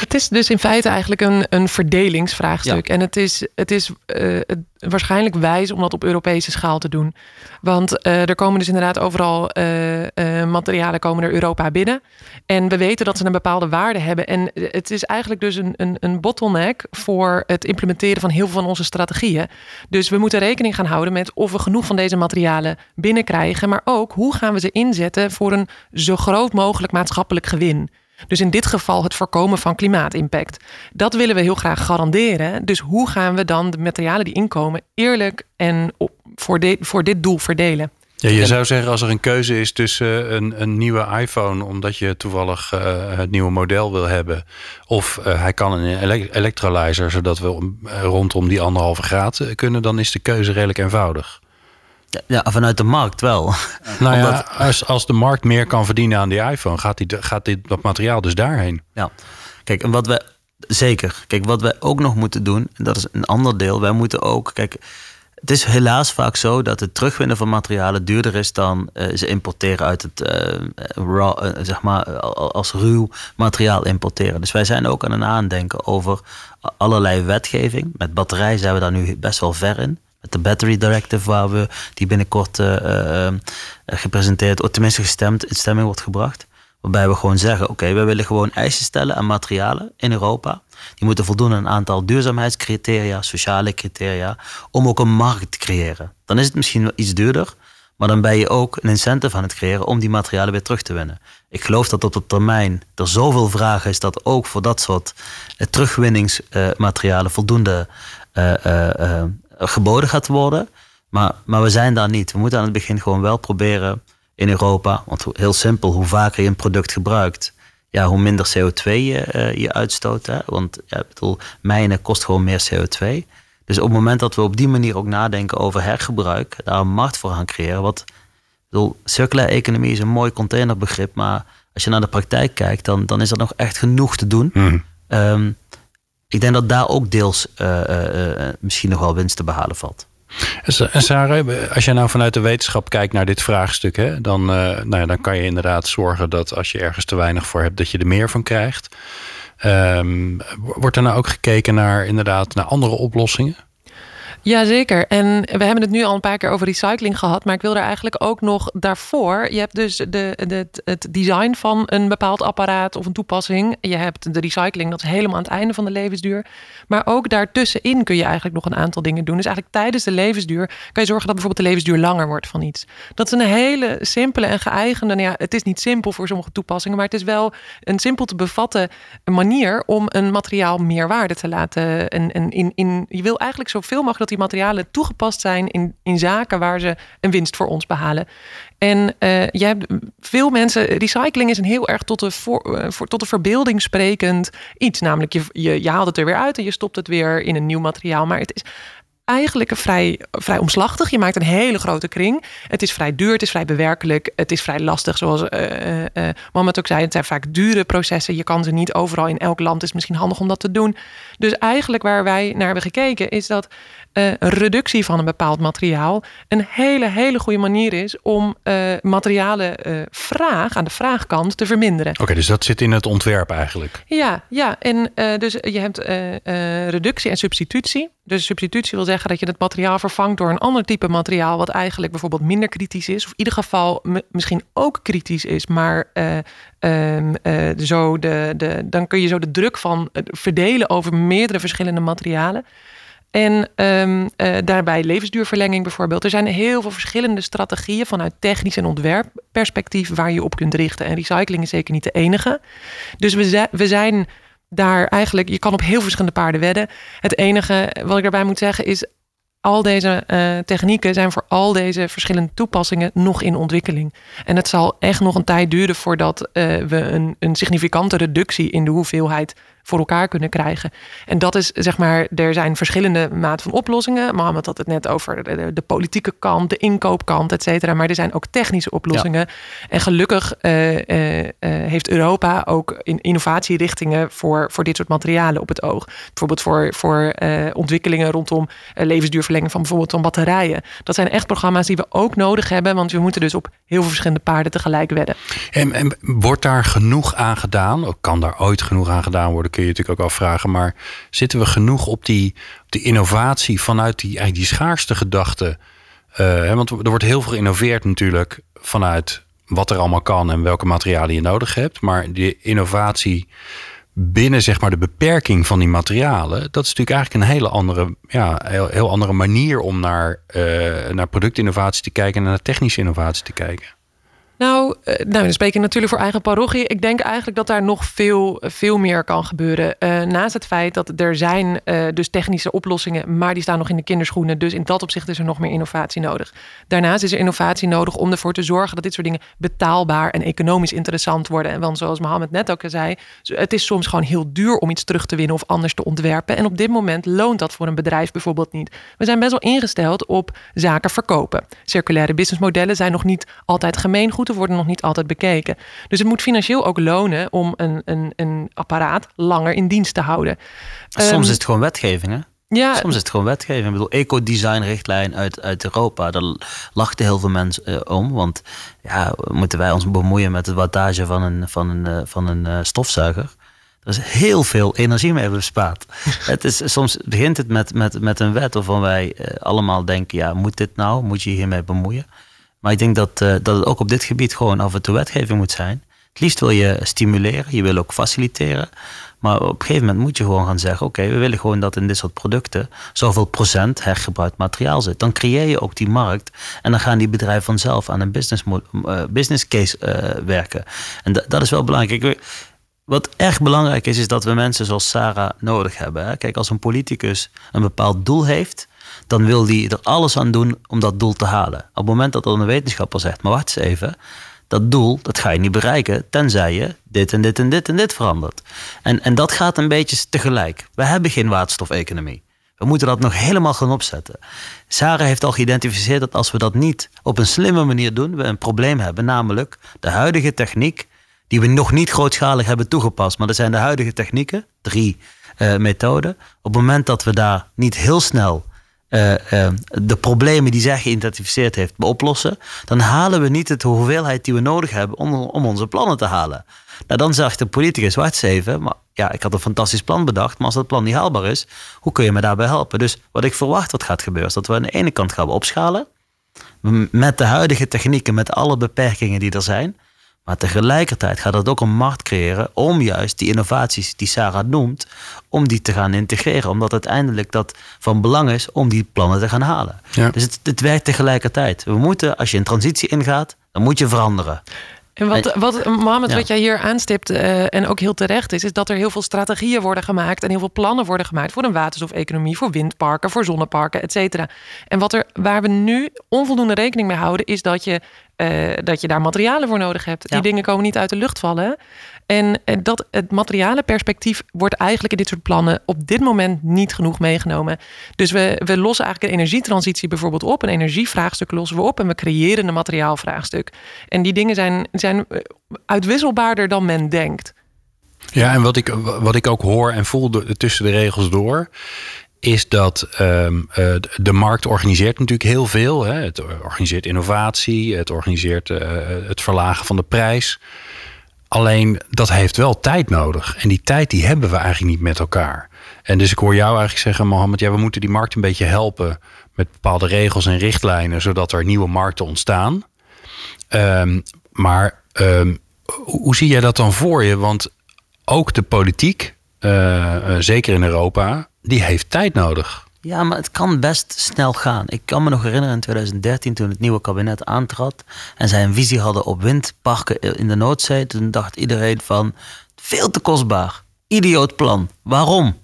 Het is dus in feite eigenlijk een, een verdelingsvraagstuk. En het is, het is uh, waarschijnlijk wijs om dat op Europese schaal te doen. Want uh, er komen dus inderdaad overal uh, materialen komen er Europa binnen. En we weten dat ze een bepaalde waarde hebben. En het is eigenlijk dus een, een, een bottleneck voor het implementeren van heel veel van onze strategieën. Dus we moeten rekening gaan houden met of we genoeg van deze materialen binnenkrijgen. Maar ook hoe gaan we ze inzetten voor een zo groot mogelijk maatschappelijk gewin. Dus in dit geval het voorkomen van klimaatimpact. Dat willen we heel graag garanderen. Dus hoe gaan we dan de materialen die inkomen eerlijk en voor, de, voor dit doel verdelen? Ja, je zou zeggen als er een keuze is tussen een, een nieuwe iPhone, omdat je toevallig uh, het nieuwe model wil hebben, of uh, hij kan een elektrolyzer, zodat we rondom die anderhalve graad kunnen, dan is de keuze redelijk eenvoudig. Ja, vanuit de markt wel. Nou ja, als, als de markt meer kan verdienen aan die iPhone, gaat, die, gaat dit, dat materiaal dus daarheen. Ja, kijk, en wat we zeker, kijk, wat wij ook nog moeten doen, en dat is een ander deel, wij moeten ook, kijk, het is helaas vaak zo dat het terugwinnen van materialen duurder is dan uh, ze importeren uit het, uh, raw, uh, zeg maar, als ruw materiaal importeren. Dus wij zijn ook aan het aandenken over allerlei wetgeving. Met batterij zijn we daar nu best wel ver in met de Battery Directive, waar we die binnenkort uh, gepresenteerd, of tenminste gestemd, in stemming wordt gebracht. Waarbij we gewoon zeggen: oké, we willen gewoon eisen stellen aan materialen in Europa. Die moeten voldoen aan een aantal duurzaamheidscriteria, sociale criteria, om ook een markt te creëren. Dan is het misschien iets duurder, maar dan ben je ook een incentive aan het creëren om die materialen weer terug te winnen. Ik geloof dat op de termijn er zoveel vraag is dat ook voor dat soort terugwinningsmaterialen voldoende geboden gaat worden. Maar, maar we zijn daar niet. We moeten aan het begin gewoon wel proberen in Europa. Want heel simpel, hoe vaker je een product gebruikt, ja, hoe minder CO2 je, uh, je uitstoot. Hè? Want ja, bedoel, mijnen kost gewoon meer CO2. Dus op het moment dat we op die manier ook nadenken over hergebruik, daar een markt voor gaan creëren. Wat, bedoel, circulaire economie is een mooi containerbegrip, maar als je naar de praktijk kijkt, dan, dan is er nog echt genoeg te doen. Mhm. Ehm, ik denk dat daar ook deels uh, misschien nog wel winst te behalen valt. En Sarah, als je nou vanuit de wetenschap kijkt naar dit vraagstuk, hè, dan, nou ja, dan kan je inderdaad zorgen dat als je ergens te weinig voor hebt, dat je er meer van krijgt. Um, wordt er nou ook gekeken naar inderdaad naar andere oplossingen? Jazeker. En we hebben het nu al een paar keer over recycling gehad. Maar ik wil er eigenlijk ook nog daarvoor. Je hebt dus de, de, het design van een bepaald apparaat of een toepassing. Je hebt de recycling, dat is helemaal aan het einde van de levensduur. Maar ook daartussenin kun je eigenlijk nog een aantal dingen doen. Dus eigenlijk tijdens de levensduur kan je zorgen dat bijvoorbeeld de levensduur langer wordt van iets. Dat is een hele simpele en geëigende. Nou ja, het is niet simpel voor sommige toepassingen, maar het is wel een simpel te bevatten manier om een materiaal meer waarde te laten. En, en in, in, je wil eigenlijk zoveel mogelijk dat die materialen toegepast zijn in, in zaken waar ze een winst voor ons behalen. En uh, jij hebt veel mensen, recycling is een heel erg tot de, voor, uh, voor, tot de verbeelding sprekend iets. Namelijk, je, je, je haalt het er weer uit en je stopt het weer in een nieuw materiaal. Maar het is eigenlijk een vrij, vrij omslachtig. Je maakt een hele grote kring. Het is vrij duur, het is vrij bewerkelijk, het is vrij lastig. Zoals uh, uh, Mohammed ook zei, het zijn vaak dure processen. Je kan ze niet overal in elk land. Het is misschien handig om dat te doen. Dus eigenlijk waar wij naar hebben gekeken, is dat uh, reductie van een bepaald materiaal een hele, hele goede manier is om uh, materialen uh, vraag aan de vraagkant te verminderen. Oké, dus dat zit in het ontwerp eigenlijk. Ja, ja. En dus je hebt reductie en substitutie. Dus substitutie wil zeggen dat je het materiaal vervangt door een ander type materiaal, wat eigenlijk bijvoorbeeld minder kritisch is, of in ieder geval misschien ook kritisch is, maar um, zo de, de, dan kun je zo de druk van verdelen over meerdere verschillende materialen. En um, uh, daarbij levensduurverlenging bijvoorbeeld. Er zijn heel veel verschillende strategieën vanuit technisch en ontwerpperspectief waar je op kunt richten. En recycling is zeker niet de enige. Dus we, we zijn daar eigenlijk, je kan op heel verschillende paarden wedden. Het enige wat ik daarbij moet zeggen is, al deze uh, technieken zijn voor al deze verschillende toepassingen nog in ontwikkeling. En het zal echt nog een tijd duren voordat uh, we een, een significante reductie in de hoeveelheid voor elkaar kunnen krijgen. En dat is zeg maar, er zijn verschillende maten van oplossingen. Mohammed had het net over de, de politieke kant, de inkoopkant, et cetera. Maar er zijn ook technische oplossingen. En gelukkig uh, uh, heeft Europa ook in innovatierichtingen voor, voor dit soort materialen op het oog. Bijvoorbeeld voor, voor ontwikkelingen rondom levensduurverlenging van bijvoorbeeld van batterijen. Dat zijn echt programma's die we ook nodig hebben, want we moeten dus op heel veel verschillende paarden tegelijk wedden. En, en wordt daar genoeg aan gedaan? Kan daar ooit genoeg aan gedaan worden? Kun je natuurlijk ook afvragen. Maar zitten we genoeg op die, op die innovatie vanuit die, eigenlijk die schaarste gedachte? Uh, want er wordt heel veel geïnnoveerd natuurlijk vanuit wat er allemaal kan en welke materialen je nodig hebt. Maar die innovatie binnen zeg maar de beperking van die materialen, dat is natuurlijk eigenlijk een hele andere, ja, heel, heel andere manier om naar, uh, naar productinnovatie te kijken en naar technische innovatie te kijken. Eh, nou, dan spreek ik natuurlijk voor eigen parochie. Ik denk eigenlijk dat daar nog veel, veel meer kan gebeuren. Uh, naast het feit dat er zijn uh, dus technische oplossingen, maar die staan nog in de kinderschoenen. Dus in dat opzicht is er nog meer innovatie nodig. Daarnaast is er innovatie nodig om ervoor te zorgen dat dit soort dingen betaalbaar en economisch interessant worden. En want zoals Mohammed net ook zei, het is soms gewoon heel duur om iets terug te winnen of anders te ontwerpen. En op dit moment loont dat voor een bedrijf bijvoorbeeld niet. We zijn best wel ingesteld op zaken verkopen. Circulaire businessmodellen zijn nog niet altijd gemeengoed worden nog niet altijd bekeken. Dus het moet financieel ook lonen om een, een, een apparaat langer in dienst te houden. Soms um, is het gewoon wetgeving, hè? Ja. Soms is het gewoon wetgeving. Ik bedoel, eco-design-richtlijn uit, uit Europa, daar lachten heel veel mensen uh, om. Want ja, moeten wij ons bemoeien met de wattage van een, van een, uh, van een uh, stofzuiger? Er is heel veel energie mee bespaard. het is, soms begint het met, met, met een wet waarvan wij allemaal denken: ja, moet dit nou? Moet je hiermee bemoeien? Maar ik denk dat, uh, dat het ook op dit gebied gewoon af en toe wetgeving moet zijn. Het liefst wil je stimuleren, je wil ook faciliteren. Maar op een gegeven moment moet je gewoon gaan zeggen: oké, we willen gewoon dat in dit soort producten zoveel procent hergebruikt materiaal zit. Dan creëer je ook die markt en dan gaan die bedrijven vanzelf aan een business, uh, business case uh, werken. En dat is wel belangrijk. wat echt belangrijk is, is dat we mensen zoals Sarah nodig hebben. Hè? Kijk, als een politicus een bepaald doel heeft, dan wil die er alles aan doen om dat doel te halen. Op het moment dat dan een wetenschapper zegt, maar wacht eens even, dat doel, dat ga je niet bereiken, tenzij je dit en dit en dit en dit verandert. En, en dat gaat een beetje tegelijk. We hebben geen waterstofeconomie. We moeten dat nog helemaal gaan opzetten. Sarah heeft al geïdentificeerd dat als we dat niet op een slimme manier doen, we een probleem hebben. Namelijk de huidige techniek, die we nog niet grootschalig hebben toegepast. Maar dat zijn de huidige technieken, drie uh, methoden. Op het moment dat we daar niet heel snel uh, uh, de problemen die zij geïdentificeerd heeft oplossen, dan halen we niet de hoeveelheid die we nodig hebben om, om onze plannen te halen. Nou, dan zegt de politicus, wacht even, maar ja, ik had een fantastisch plan bedacht, maar als dat plan niet haalbaar is, hoe kun je me daarbij helpen? Dus wat ik verwacht wat gaat gebeuren, is dat we aan de ene kant gaan opschalen, met de huidige technieken, met alle beperkingen die er zijn, maar tegelijkertijd gaat het ook een markt creëren om juist die innovaties die Sarah noemt, om die te gaan integreren. Omdat uiteindelijk dat van belang is om die plannen te gaan halen. Dus het, het werkt tegelijkertijd. We moeten, als je een transitie ingaat, dan moet je veranderen. En wat, wat Mohammed, wat jij hier aanstipt uh, en ook heel terecht is, is dat er heel veel strategieën worden gemaakt en heel veel plannen worden gemaakt voor een waterstofeconomie, voor windparken, voor zonneparken, et cetera. En wat er, waar we nu onvoldoende rekening mee houden, is dat je, uh, dat je daar materialen voor nodig hebt. Die dingen komen niet uit de lucht vallen. En dat het materialenperspectief wordt eigenlijk in dit soort plannen op dit moment niet genoeg meegenomen. Dus we, we lossen eigenlijk een energietransitie bijvoorbeeld op. Een energievraagstuk lossen we op en we creëren een materiaalvraagstuk. En die dingen zijn, zijn uitwisselbaarder dan men denkt. Ja, en wat ik, wat ik ook hoor en voel tussen de regels door, is dat um, de markt organiseert natuurlijk heel veel. Hè. Het organiseert innovatie, het organiseert het verlagen van de prijs. Alleen dat heeft wel tijd nodig. En die tijd die hebben we eigenlijk niet met elkaar. En dus ik hoor jou eigenlijk zeggen, Mohammed, ja, we moeten die markt een beetje helpen met bepaalde regels en richtlijnen, zodat er nieuwe markten ontstaan. Um, maar um, hoe zie jij dat dan voor je? Want ook de politiek, uh, uh, zeker in Europa, die heeft tijd nodig. Ja, maar het kan best snel gaan. Ik kan me nog herinneren in 2013 toen het nieuwe kabinet aantrad en zij een visie hadden op windparken in de Noordzee. Toen dacht iedereen van veel te kostbaar. Idioot plan. Waarom?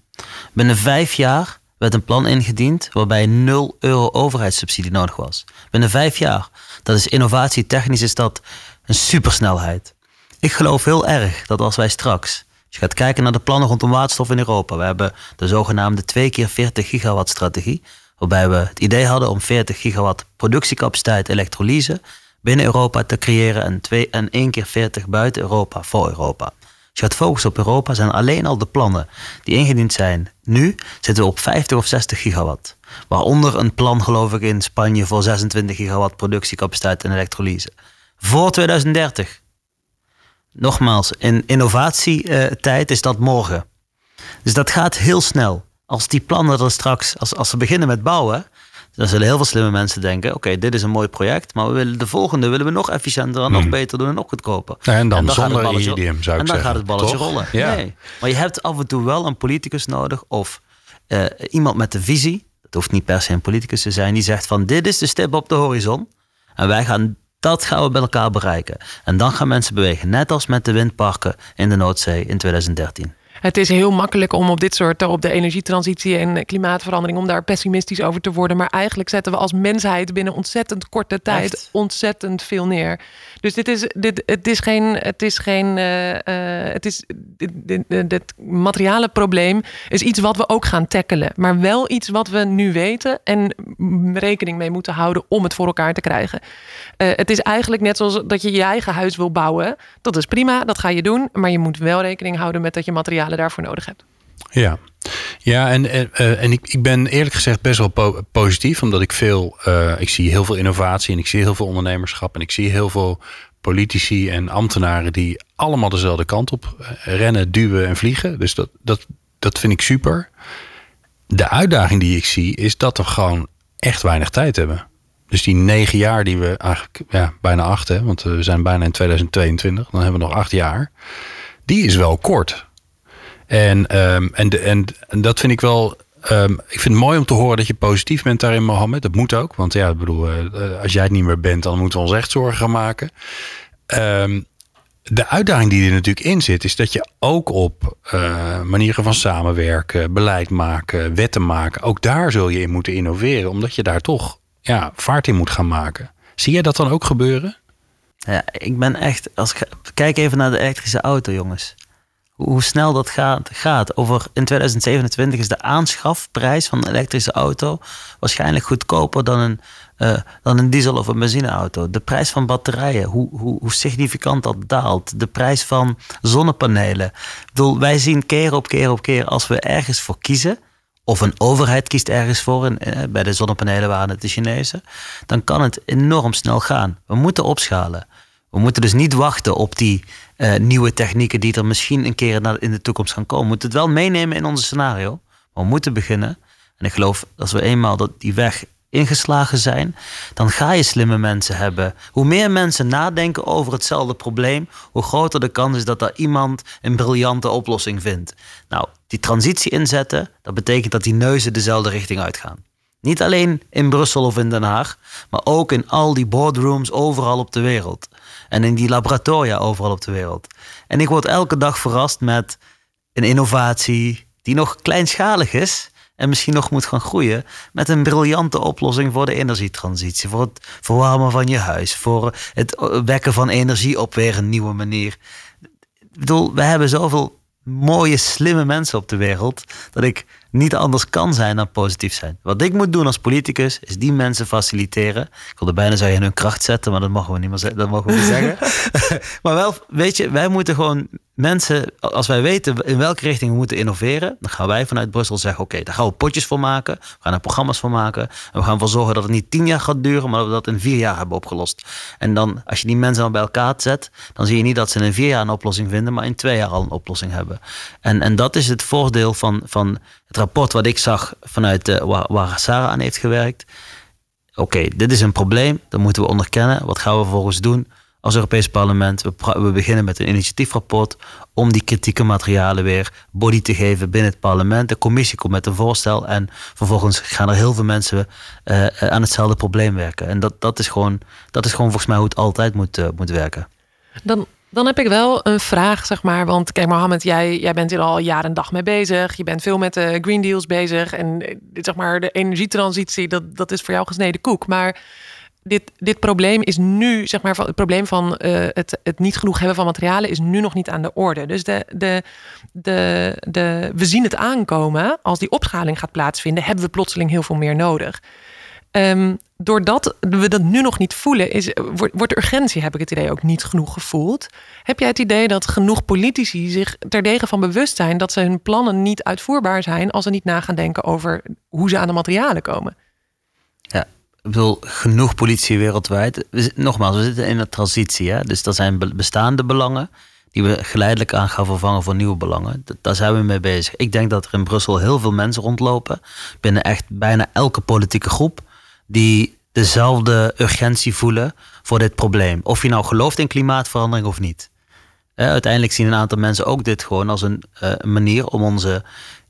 Binnen vijf jaar werd een plan ingediend waarbij 0 euro overheidssubsidie nodig was. Binnen vijf jaar. Dat is innovatie, technisch is dat een supersnelheid. Ik geloof heel erg dat als wij straks je gaat kijken naar de plannen rondom waterstof in Europa. We hebben de zogenaamde 2 keer 40 gigawatt strategie. Waarbij we het idee hadden om 40 gigawatt productiecapaciteit elektrolyse binnen Europa te creëren en, 2 en 1 keer 40 buiten Europa voor Europa. Als je gaat focussen op Europa, zijn alleen al de plannen die ingediend zijn nu, zitten we op 50 of 60 gigawatt. Waaronder een plan, geloof ik, in Spanje voor 26 gigawatt productiecapaciteit en elektrolyse. Voor 2030 nogmaals, in innovatietijd is dat morgen. Dus dat gaat heel snel. Als die plannen er straks, als, als ze beginnen met bouwen, dan zullen heel veel slimme mensen denken: oké, dit is een mooi project, maar we willen de volgende willen we nog efficiënter en nog hmm. beter doen en nog goedkoper. Ja, en dan, en dan zonder balletje, zou ik En dan gaat het balletje rollen. Ja. Nee. Maar je hebt af en toe wel een politicus nodig of uh, iemand met de visie. Dat hoeft niet per se een politicus te zijn, die zegt van dit is de stip op de horizon. En wij gaan dat gaan we bij elkaar bereiken. En dan gaan mensen bewegen, net als met de windparken in de Noordzee in 2013. Het is heel makkelijk om op dit soort, op de energietransitie en klimaatverandering, om daar pessimistisch over te worden. Maar eigenlijk zetten we als mensheid binnen ontzettend korte tijd ontzettend veel neer. Dus dit is, dit, het is geen, het is geen, uh, uh, het is, dit, dit, dit, materiale probleem is iets wat we ook gaan tackelen. Maar wel iets wat we nu weten en rekening mee moeten houden om het voor elkaar te krijgen. Uh, het is eigenlijk net zoals dat je je eigen huis wil bouwen. Dat is prima, dat ga je doen. Maar je moet wel rekening houden met dat je materialen daarvoor nodig hebt. Ja, ja en, en, en ik, ik ben eerlijk gezegd best wel positief, omdat ik veel, uh, ik zie heel veel innovatie en ik zie heel veel ondernemerschap en ik zie heel veel politici en ambtenaren die allemaal dezelfde kant op eh, rennen, duwen en vliegen. Dus dat, dat, dat vind ik super. De uitdaging die ik zie is dat we gewoon echt weinig tijd hebben. Dus die negen jaar die we eigenlijk, ja, bijna acht, hè, want we zijn bijna in 2022, dan hebben we nog acht jaar. Die is wel kort. En, um, en, de, en, dat vind ik wel Um, ik vind het mooi om te horen dat je positief bent daarin, Mohammed. Dat moet ook. Want ja, ik bedoel, uh, als jij het niet meer bent, dan moeten we ons echt zorgen gaan maken. Um, de uitdaging die er natuurlijk in zit, is dat je ook op manieren van samenwerken, beleid maken, wetten maken, ook daar zul je in moeten innoveren, omdat je daar toch ja, vaart in moet gaan maken. Zie jij dat dan ook gebeuren? Ja, ik ben echt, als ik, kijk even naar de elektrische auto, jongens. Hoe snel dat gaat, gaat. Over in 2027 is de aanschafprijs van een elektrische auto waarschijnlijk goedkoper dan een uh, dan een diesel- of een benzineauto. De prijs van batterijen, hoe, hoe, hoe significant dat daalt. De prijs van zonnepanelen. Ik bedoel, wij zien keer op keer op keer als we ergens voor kiezen. Of een overheid kiest ergens voor, en eh, bij de zonnepanelen waren het de Chinezen, dan kan het enorm snel gaan. We moeten opschalen. We moeten dus niet wachten op die uh, nieuwe technieken die er misschien een keer in de toekomst gaan komen. We moeten het wel meenemen in ons scenario. Maar we moeten beginnen. En ik geloof als we eenmaal dat die weg ingeslagen zijn, dan ga je slimme mensen hebben. Hoe meer mensen nadenken over hetzelfde probleem, hoe groter de kans is dat er iemand een briljante oplossing vindt. Nou, die transitie inzetten, dat betekent dat die neuzen dezelfde richting uitgaan. Niet alleen in Brussel of in Den Haag, maar ook in al die boardrooms overal op de wereld. En in die laboratoria overal op de wereld. En ik word elke dag verrast met een innovatie die nog kleinschalig is, en misschien nog moet gaan groeien met een briljante oplossing voor de energietransitie, voor het verwarmen van je huis, voor het wekken van energie op weer een nieuwe manier. Ik bedoel, we hebben zoveel mooie, slimme mensen op de wereld dat ik niet anders kan zijn dan positief zijn. Wat ik moet doen als politicus is die mensen faciliteren. Ik wilde bijna zeggen in hun kracht zetten, maar dat mogen we niet meer. Dat mogen we niet zeggen. maar wel, weet je, wij moeten gewoon mensen, als wij weten in welke richting we moeten innoveren, dan gaan wij vanuit Brussel zeggen: oké, daar gaan we potjes voor maken. We gaan er programma's voor maken. En we gaan ervoor zorgen dat het niet tien jaar gaat duren, maar dat we dat in vier jaar hebben opgelost. En dan, als je die mensen dan bij elkaar zet, dan zie je niet dat ze in vier jaar een oplossing vinden, maar in twee jaar al een oplossing hebben. En, en dat is het voordeel van, van het rapport wat ik zag vanuit de, waar, waar Sarah aan heeft gewerkt. Oké, dit is een probleem, dat moeten we onderkennen. Wat gaan we vervolgens doen? Als Europees Parlement. We, we, beginnen met een initiatiefrapport om die kritieke materialen weer body te geven binnen het parlement. De commissie komt met een voorstel en vervolgens gaan er heel veel mensen uh, aan hetzelfde probleem werken. En dat, dat, is gewoon, dat is gewoon volgens mij hoe het altijd moet, uh, moet werken. Dan, dan heb ik wel een vraag, zeg maar. Want kijk, Mohammed, jij, jij bent hier al jaren en dag mee bezig. Je bent veel met de Green Deals bezig. En zeg maar, de energietransitie, dat, dat is voor jou gesneden koek. Maar dit, dit probleem is nu, zeg maar, het probleem van uh, het, het niet genoeg hebben van materialen is nu nog niet aan de orde. Dus de, de, de, de, we zien het aankomen. Als die opschaling gaat plaatsvinden, hebben we plotseling heel veel meer nodig. Um, doordat we dat nu nog niet voelen, is, wordt, wordt urgentie, heb ik het idee, ook niet genoeg gevoeld. Heb jij het idee dat genoeg politici zich terdege van bewust zijn dat ze hun plannen niet uitvoerbaar zijn als ze niet na gaan denken over hoe ze aan de materialen komen? Ik bedoel, genoeg politie wereldwijd. We, nogmaals, we zitten in een transitie. Hè? Dus dat zijn bestaande belangen die we geleidelijk aan gaan vervangen voor nieuwe belangen. Daar zijn we mee bezig. Ik denk dat er in Brussel heel veel mensen rondlopen, binnen echt bijna elke politieke groep, die dezelfde urgentie voelen voor dit probleem. Of je nou gelooft in klimaatverandering of niet. uiteindelijk zien een aantal mensen ook dit gewoon als een, uh, manier om onze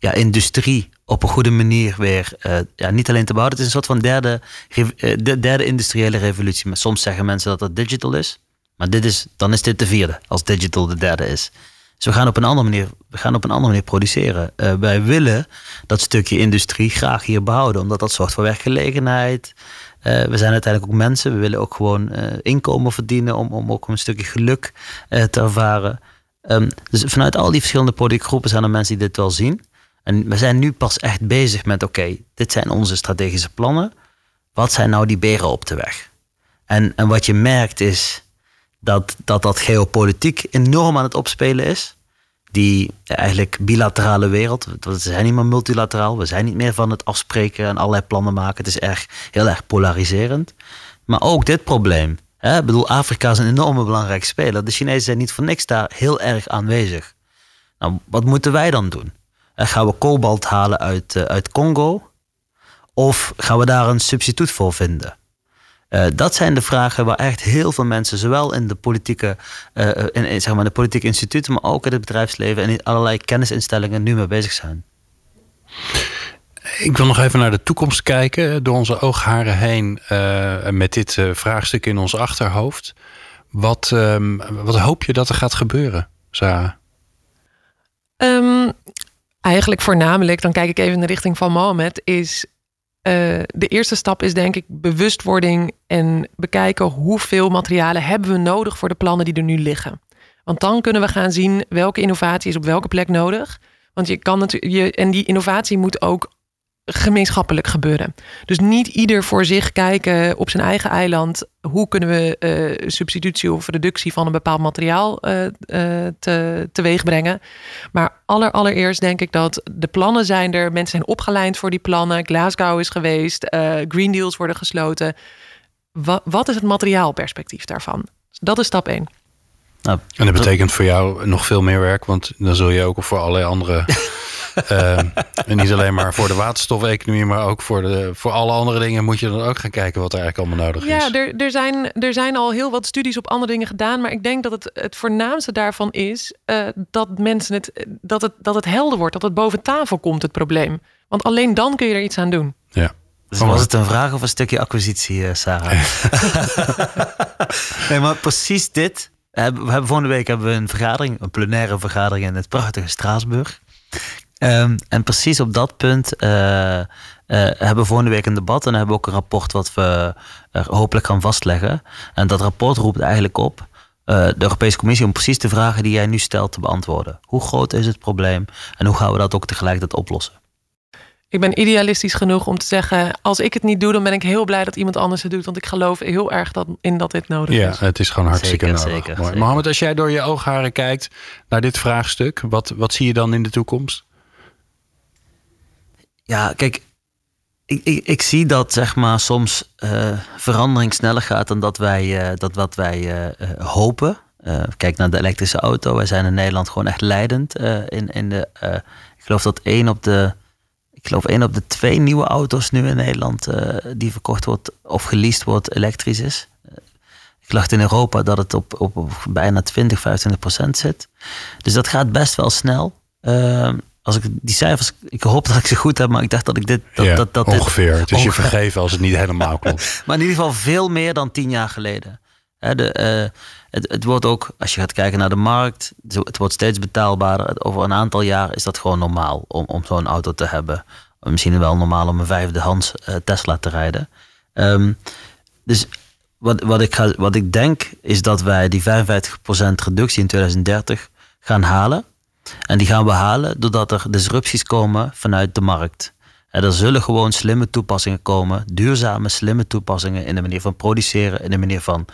ja, industrie op een goede manier weer uh, ja, niet alleen te bouwen. Het is een soort van derde, uh, de derde industriële revolutie. Maar soms zeggen mensen dat dat digital is. Maar dit is, dan is dit de vierde, als digital de derde is. Dus we gaan op een andere manier, we gaan op een andere manier produceren. Uh, wij willen dat stukje industrie graag hier behouden, omdat dat zorgt voor werkgelegenheid. we zijn uiteindelijk ook mensen. We willen ook gewoon inkomen verdienen om, om ook een stukje geluk te ervaren. Um, dus vanuit al die verschillende productgroepen zijn er mensen die dit wel zien. En we zijn nu pas echt bezig met: oké, dit zijn onze strategische plannen. Wat zijn nou die beren op de weg? En, en wat je merkt is dat, dat dat geopolitiek enorm aan het opspelen is. Die eigenlijk bilaterale wereld. We zijn niet meer multilateraal. We zijn niet meer van het afspreken en allerlei plannen maken. Het is erg, heel erg polariserend. Maar ook dit probleem. Hè? Ik bedoel, Afrika is een enorme belangrijke speler. De Chinezen zijn niet voor niks daar heel erg aanwezig. Nou, wat moeten wij dan doen? En gaan we kobalt halen uit, uh, uit Congo? Of gaan we daar een substituut voor vinden? Uh, dat zijn de vragen waar echt heel veel mensen, zowel in de politieke, uh, in, zeg maar de politieke instituten, maar ook in het bedrijfsleven en in allerlei kennisinstellingen nu mee bezig zijn. Ik wil nog even naar de toekomst kijken, door onze oogharen heen, met dit vraagstuk in ons achterhoofd. Wat, ehm, wat hoop je dat er gaat gebeuren, Sarah? Um, eigenlijk voornamelijk, dan kijk ik even in de richting van Mohamed, is uh, de eerste stap is denk ik bewustwording en bekijken hoeveel materialen hebben we nodig voor de plannen die er nu liggen. Want dan kunnen we gaan zien welke innovatie is op welke plek nodig. Want je kan natuurlijk, en die innovatie moet ook gemeenschappelijk gebeuren. Dus niet ieder voor zich kijken op zijn eigen eiland. Hoe kunnen we uh, substitutie of reductie van een bepaald materiaal uh, uh, te, teweeg brengen. Maar aller, allereerst denk ik dat de plannen zijn er. Mensen zijn opgeleid voor die plannen. Glasgow is geweest. Green Deals worden gesloten. Wat, wat is het materiaalperspectief daarvan? Dat is stap 1. Nou, en dat betekent voor jou nog veel meer werk, want dan zul je ook voor allerlei andere Uh, en niet alleen maar voor de waterstofeconomie, maar ook voor, de, voor alle andere dingen moet je dan ook gaan kijken wat er eigenlijk allemaal nodig is. Ja, er, er, zijn, er zijn al heel wat studies op andere dingen gedaan, maar ik denk dat het, het voornaamste daarvan is uh, dat mensen het dat, het, dat het helder wordt, dat het boven tafel komt, het probleem. Want alleen dan kun je er iets aan doen. Ja. Dus was het een vraag of een stukje acquisitie, uh, Sarah? nee, maar precies dit. We hebben volgende week hebben we een vergadering, een plenaire vergadering in het prachtige Straatsburg. Um, en precies op dat punt uh, uh, hebben we volgende week een debat en hebben we ook een rapport wat we hopelijk gaan vastleggen. En dat rapport roept eigenlijk op de Europese Commissie om precies de vragen die jij nu stelt te beantwoorden. Hoe groot is het probleem en hoe gaan we dat ook tegelijkertijd oplossen? Ik ben idealistisch genoeg om te zeggen: als ik het niet doe, dan ben ik heel blij dat iemand anders het doet. Want ik geloof heel erg dat, in dat dit nodig ja, is. Ja, het is gewoon hartstikke zeker, nodig. Zeker, Mooi. Mohammed, als jij door je oogharen kijkt naar dit vraagstuk, wat, wat zie je dan in de toekomst? Ja, kijk, ik, ik, zie dat zeg maar soms uh, verandering sneller gaat dan dat wij, uh, dat wat wij uh, hopen. kijk naar de elektrische auto. Wij zijn in Nederland gewoon echt leidend in, in de. ik geloof dat één op de. Ik geloof één op de twee nieuwe auto's nu in Nederland die verkocht wordt of geleased wordt elektrisch is. Ik lacht in Europa dat het op, op, op bijna 20, 25 procent zit. Dus dat gaat best wel snel. Ehm, als ik die cijfers, ik hoop dat ik ze goed heb, maar ik dacht dat ik dit. Dat, ja, dat, dat ongeveer. het is je vergeven als het niet helemaal klopt. maar in ieder geval veel meer dan tien jaar geleden. de, uh, het, het wordt ook, als je gaat kijken naar de markt, het wordt steeds betaalbaarder. Over een aantal jaar is dat gewoon normaal om, om zo'n auto te hebben. Misschien wel normaal om een vijfde hands uh, Tesla te rijden. Um, dus wat, wat, ik ga, wat ik denk is dat wij die 55% reductie in 2030 gaan halen. En die gaan we halen doordat er disrupties komen vanuit de markt. er zullen gewoon slimme toepassingen komen, duurzame, slimme toepassingen in de manier van produceren, in de manier van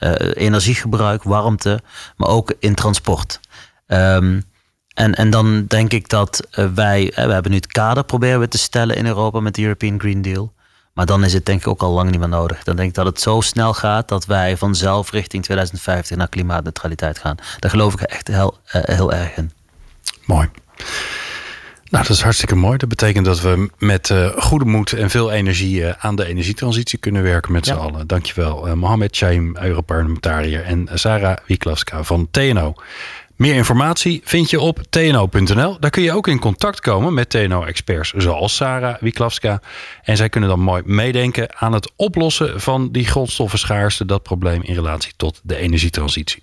uh, energiegebruik, warmte, maar ook in transport. Um, en, en dan denk ik dat uh, wij, uh, we hebben nu het kader proberen te stellen in Europa met de European Green Deal. Maar dan is het denk ik ook al lang niet meer nodig. Dan denk ik dat het zo snel gaat dat wij vanzelf richting 2050 naar klimaatneutraliteit gaan. Daar geloof ik echt heel, heel erg in. Mooi. Nou, dat is hartstikke mooi. Dat betekent dat we met uh, goede moed en veel energie uh, aan de energietransitie kunnen werken met ja. z'n allen. Dankjewel, uh, Mohamed Shaim, Europarlementariër en Sarah Wieklaska van TNO. Meer informatie vind je op tno.nl. Daar kun je ook in contact komen met TNO-experts zoals Sarah Wieklawska. En zij kunnen dan mooi meedenken aan het oplossen van die grondstoffenschaarste, dat probleem in relatie tot de energietransitie.